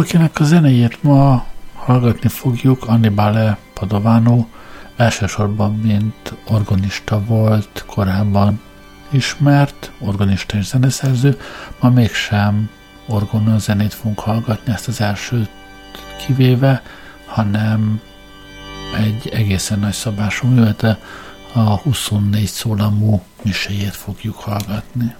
akinek a zenéjét ma hallgatni fogjuk, Annibale Padovano, elsősorban mint organista volt korábban ismert, organista és zeneszerző, ma mégsem orgona zenét fogunk hallgatni, ezt az elsőt kivéve, hanem egy egészen nagy szabású művete, a 24 szólamú miséjét fogjuk hallgatni.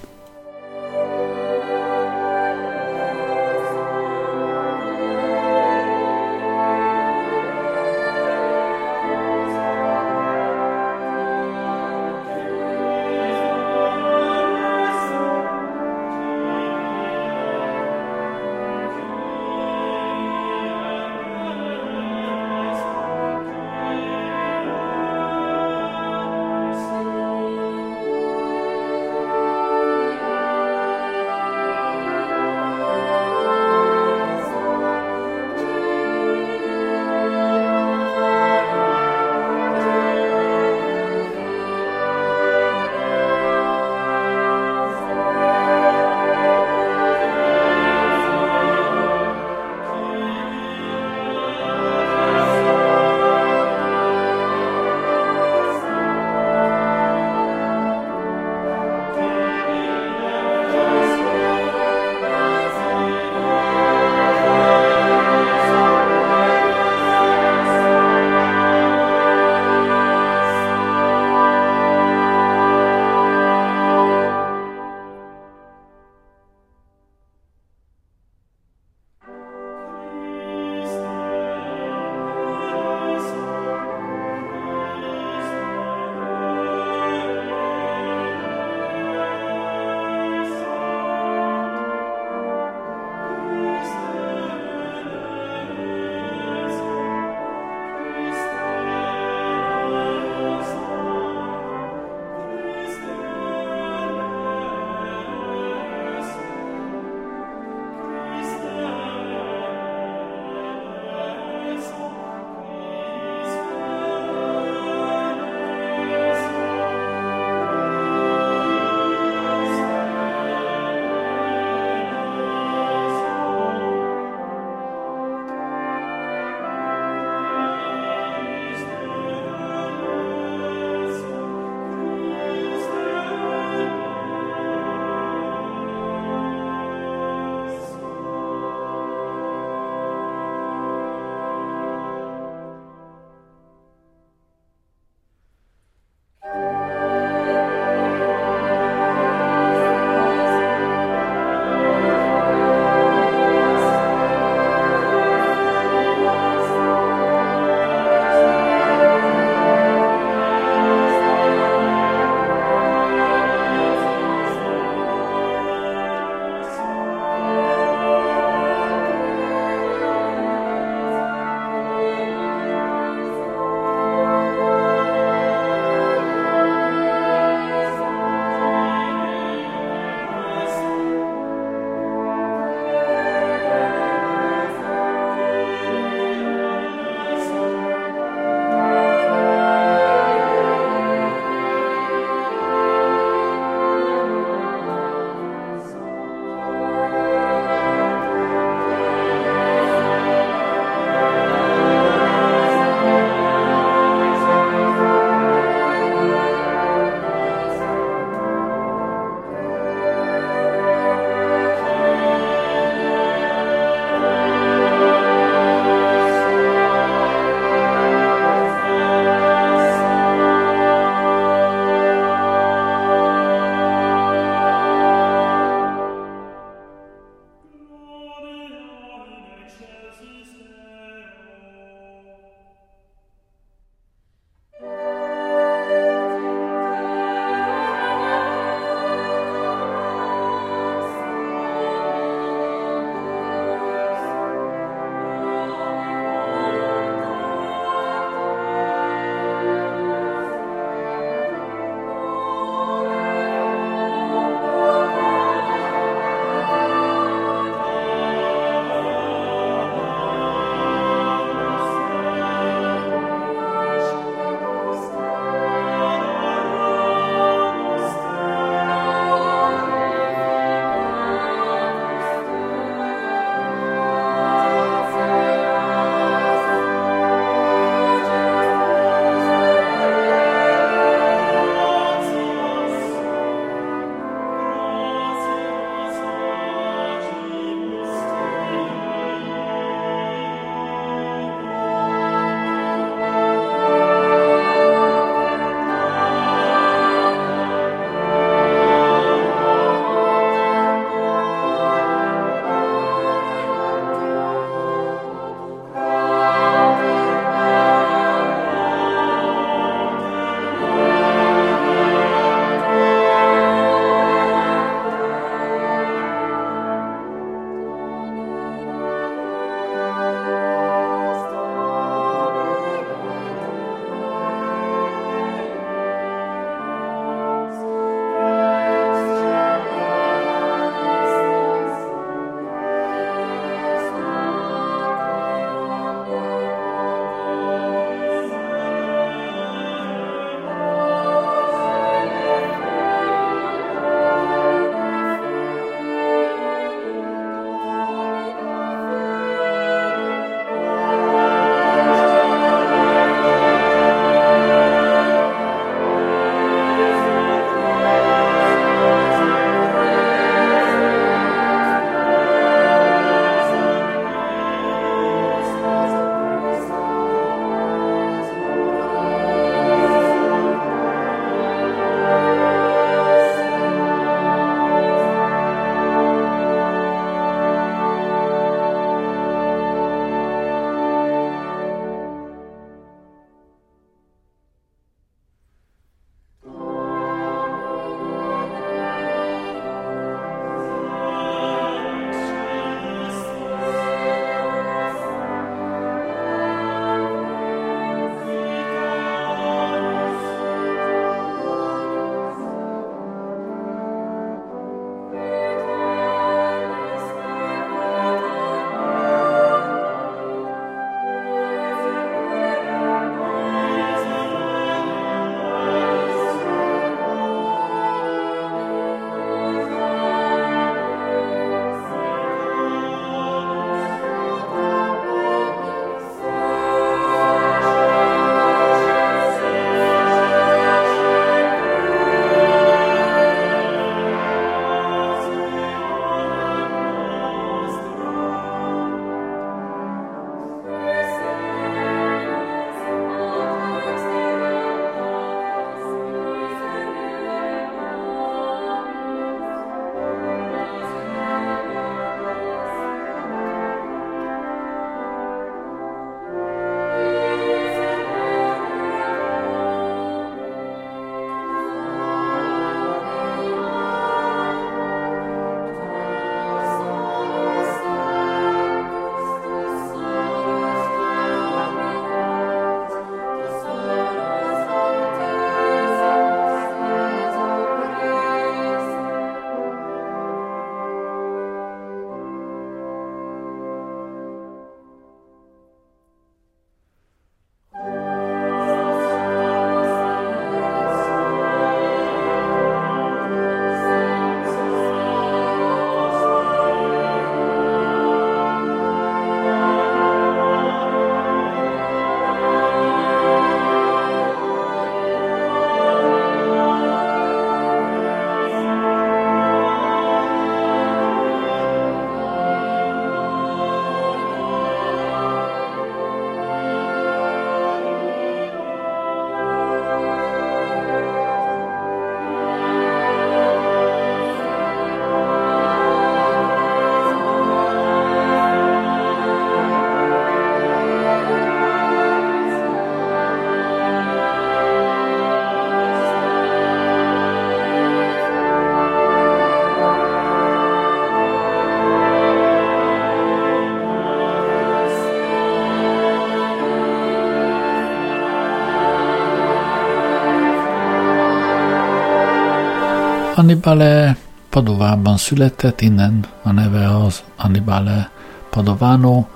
Annibale Padovában született, innen a neve az Annibale Padovano,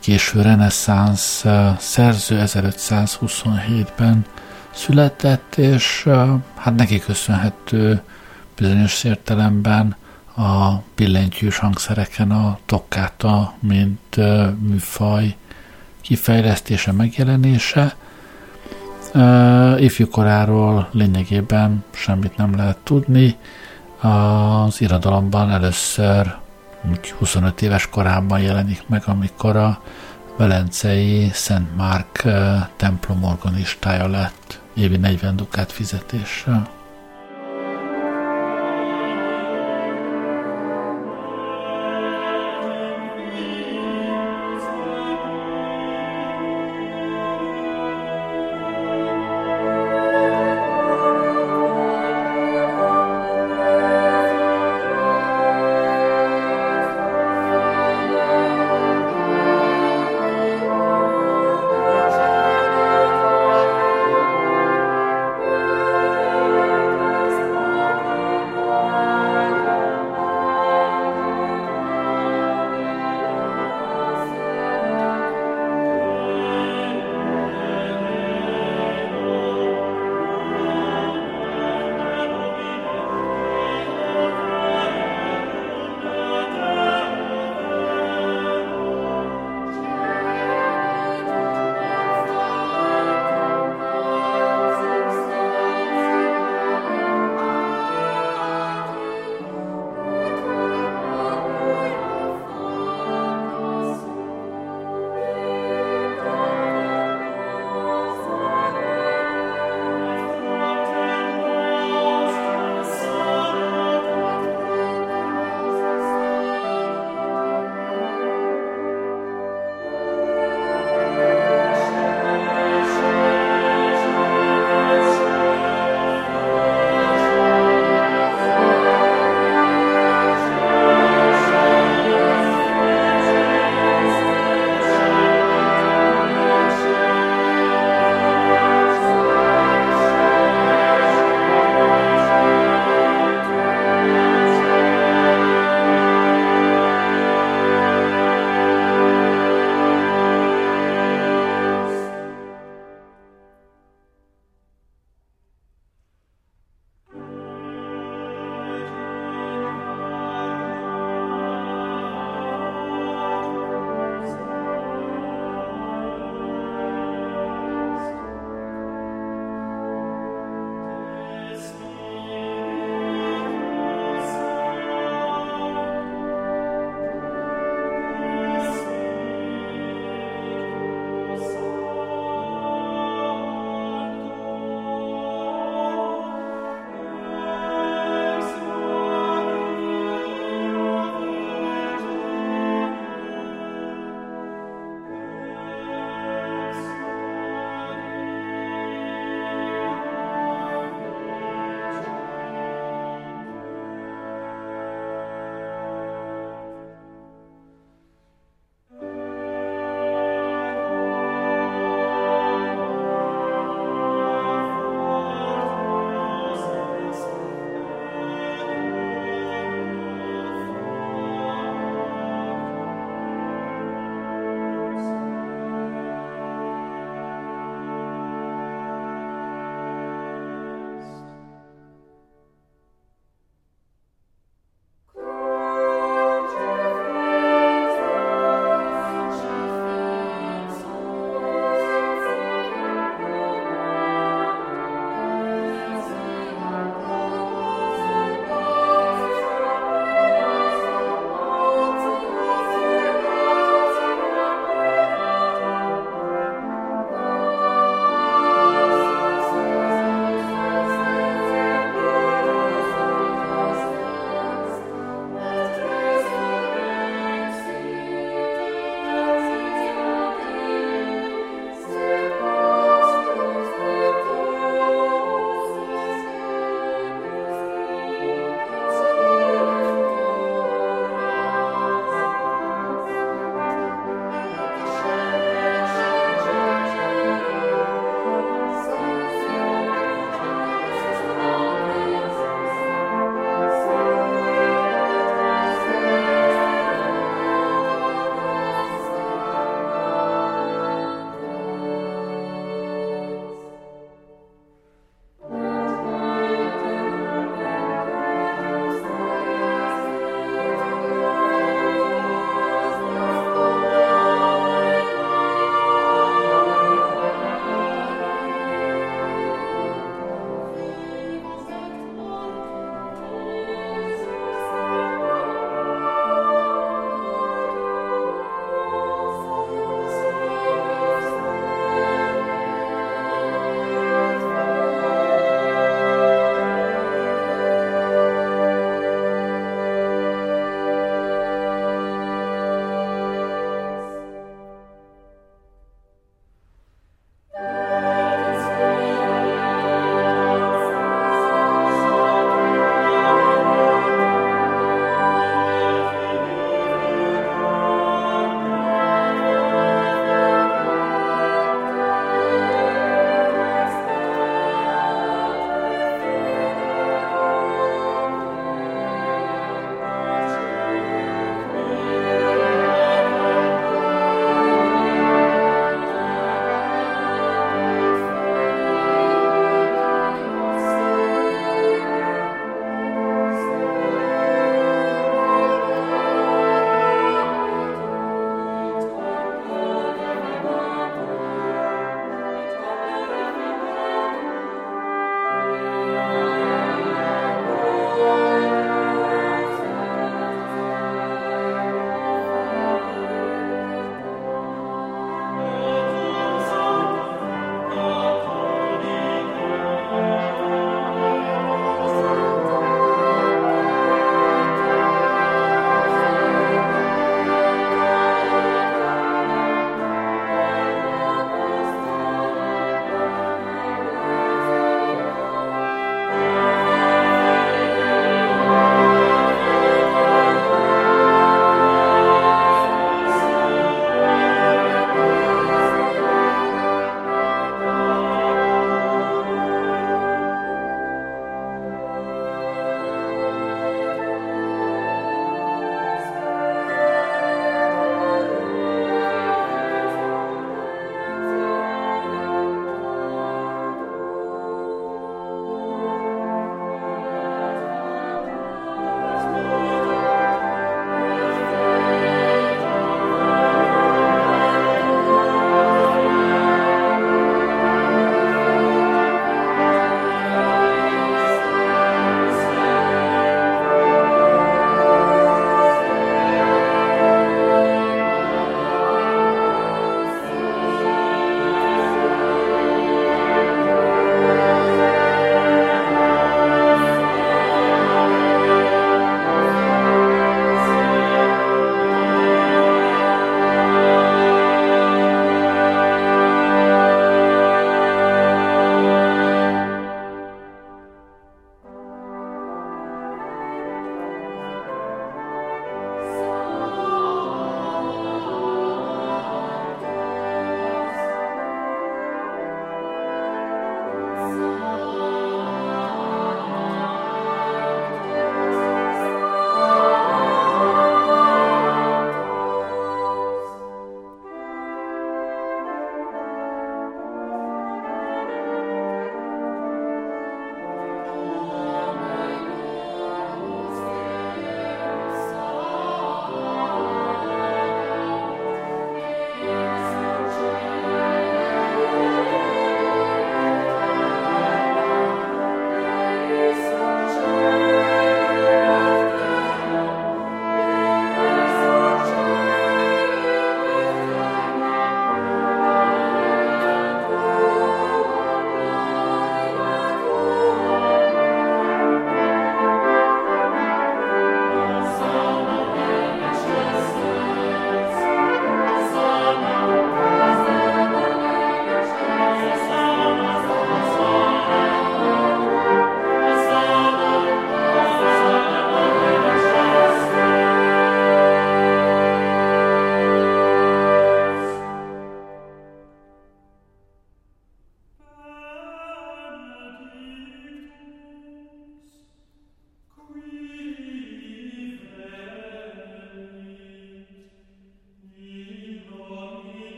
késő reneszánsz szerző 1527-ben született, és hát neki köszönhető bizonyos értelemben a billentyűs hangszereken a tokkáta, mint műfaj kifejlesztése, megjelenése. Ifjúkoráról lényegében semmit nem lehet tudni. Az irodalomban először 25 éves korában jelenik meg, amikor a velencei Szent Márk templom organistája lett évi 40 dukát fizetéssel.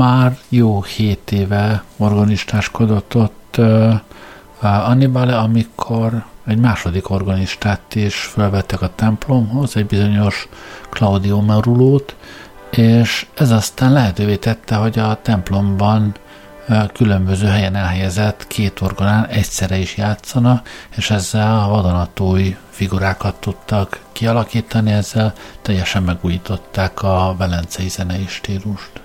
Már jó hét éve organistáskodott ott uh, Annibale, amikor egy második organistát is felvettek a templomhoz, egy bizonyos Claudio Merulót, és ez aztán lehetővé tette, hogy a templomban különböző helyen elhelyezett két orgonán egyszerre is játszana, és ezzel a vadonatúj figurákat tudtak kialakítani, ezzel teljesen megújították a velencei zenei stílust.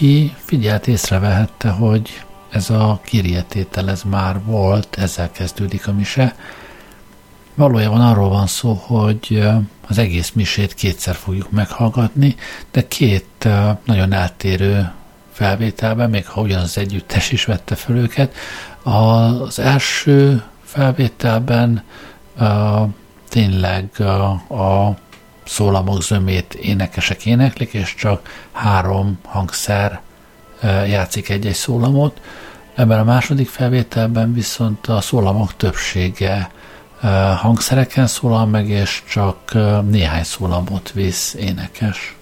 Aki figyelt észrevehette, hogy ez a kirietétel ez már volt, ezzel kezdődik a mise. Valójában arról van szó, hogy az egész misét kétszer fogjuk meghallgatni, de két nagyon eltérő felvételben, még ha ugyanaz együttes is vette fel őket. Az első felvételben tényleg a szólamok zömét énekesek éneklik, és csak három hangszer játszik egy-egy szólamot. Ebben a második felvételben viszont a szólamok többsége hangszereken szólal meg, és csak néhány szólamot visz énekes.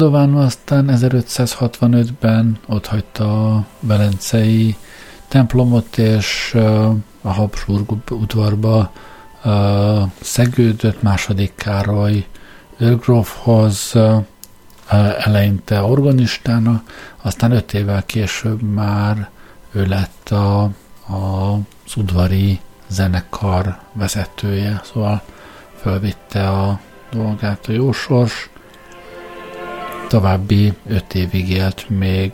Padován aztán 1565-ben hagyta a Velencei templomot, és a Habsburg udvarba szegődött második Károly őrgrófhoz, eleinte organistána, aztán öt évvel később már ő lett a, a, az udvari zenekar vezetője, szóval fölvitte a dolgát a jósors. További öt évig élt még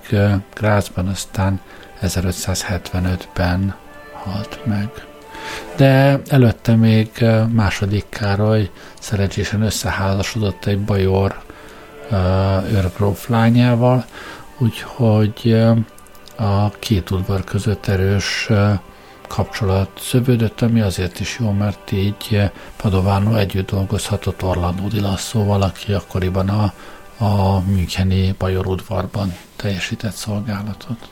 Grácsban, aztán 1575-ben halt meg. De előtte még második Károly szerencsésen összeházasodott egy bajor őrgróf lányával, úgyhogy a két udvar között erős kapcsolat szövődött, ami azért is jó, mert így Padovánó együtt dolgozhatott Orlando Di Lasso-val, aki akkoriban a, a Müncheni bajor udvarban teljesített szolgálatot.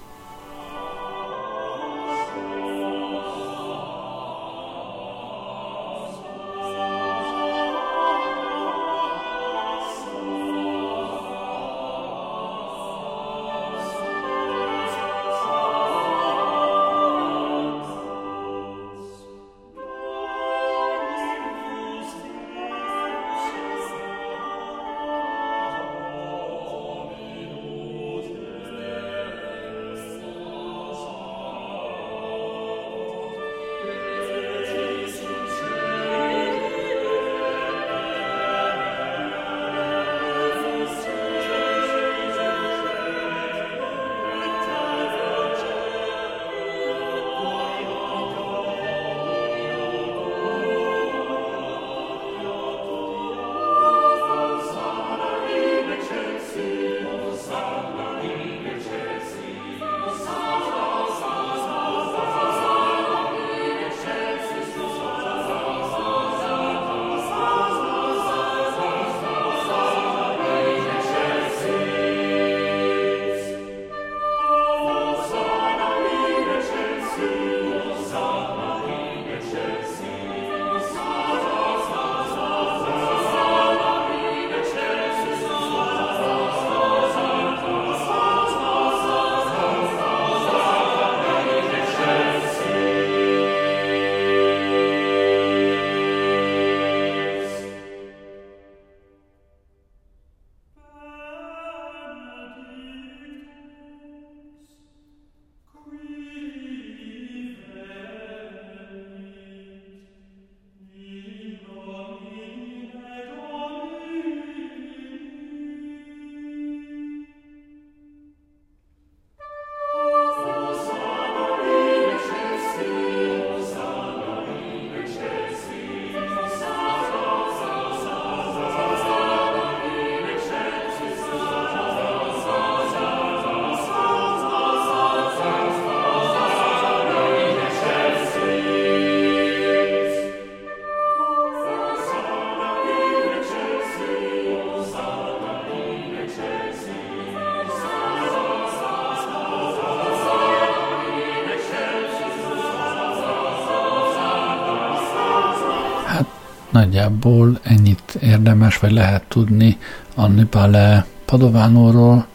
Nagyjából ennyit érdemes, vagy lehet tudni Annibale Padovánóról.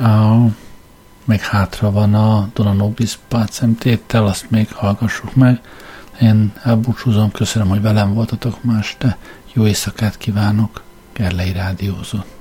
Uh, még hátra van a Donanobis Pácem tétel, azt még hallgassuk meg. Én elbúcsúzom, köszönöm, hogy velem voltatok ma este. Jó éjszakát kívánok, Gerlei Rádiózott.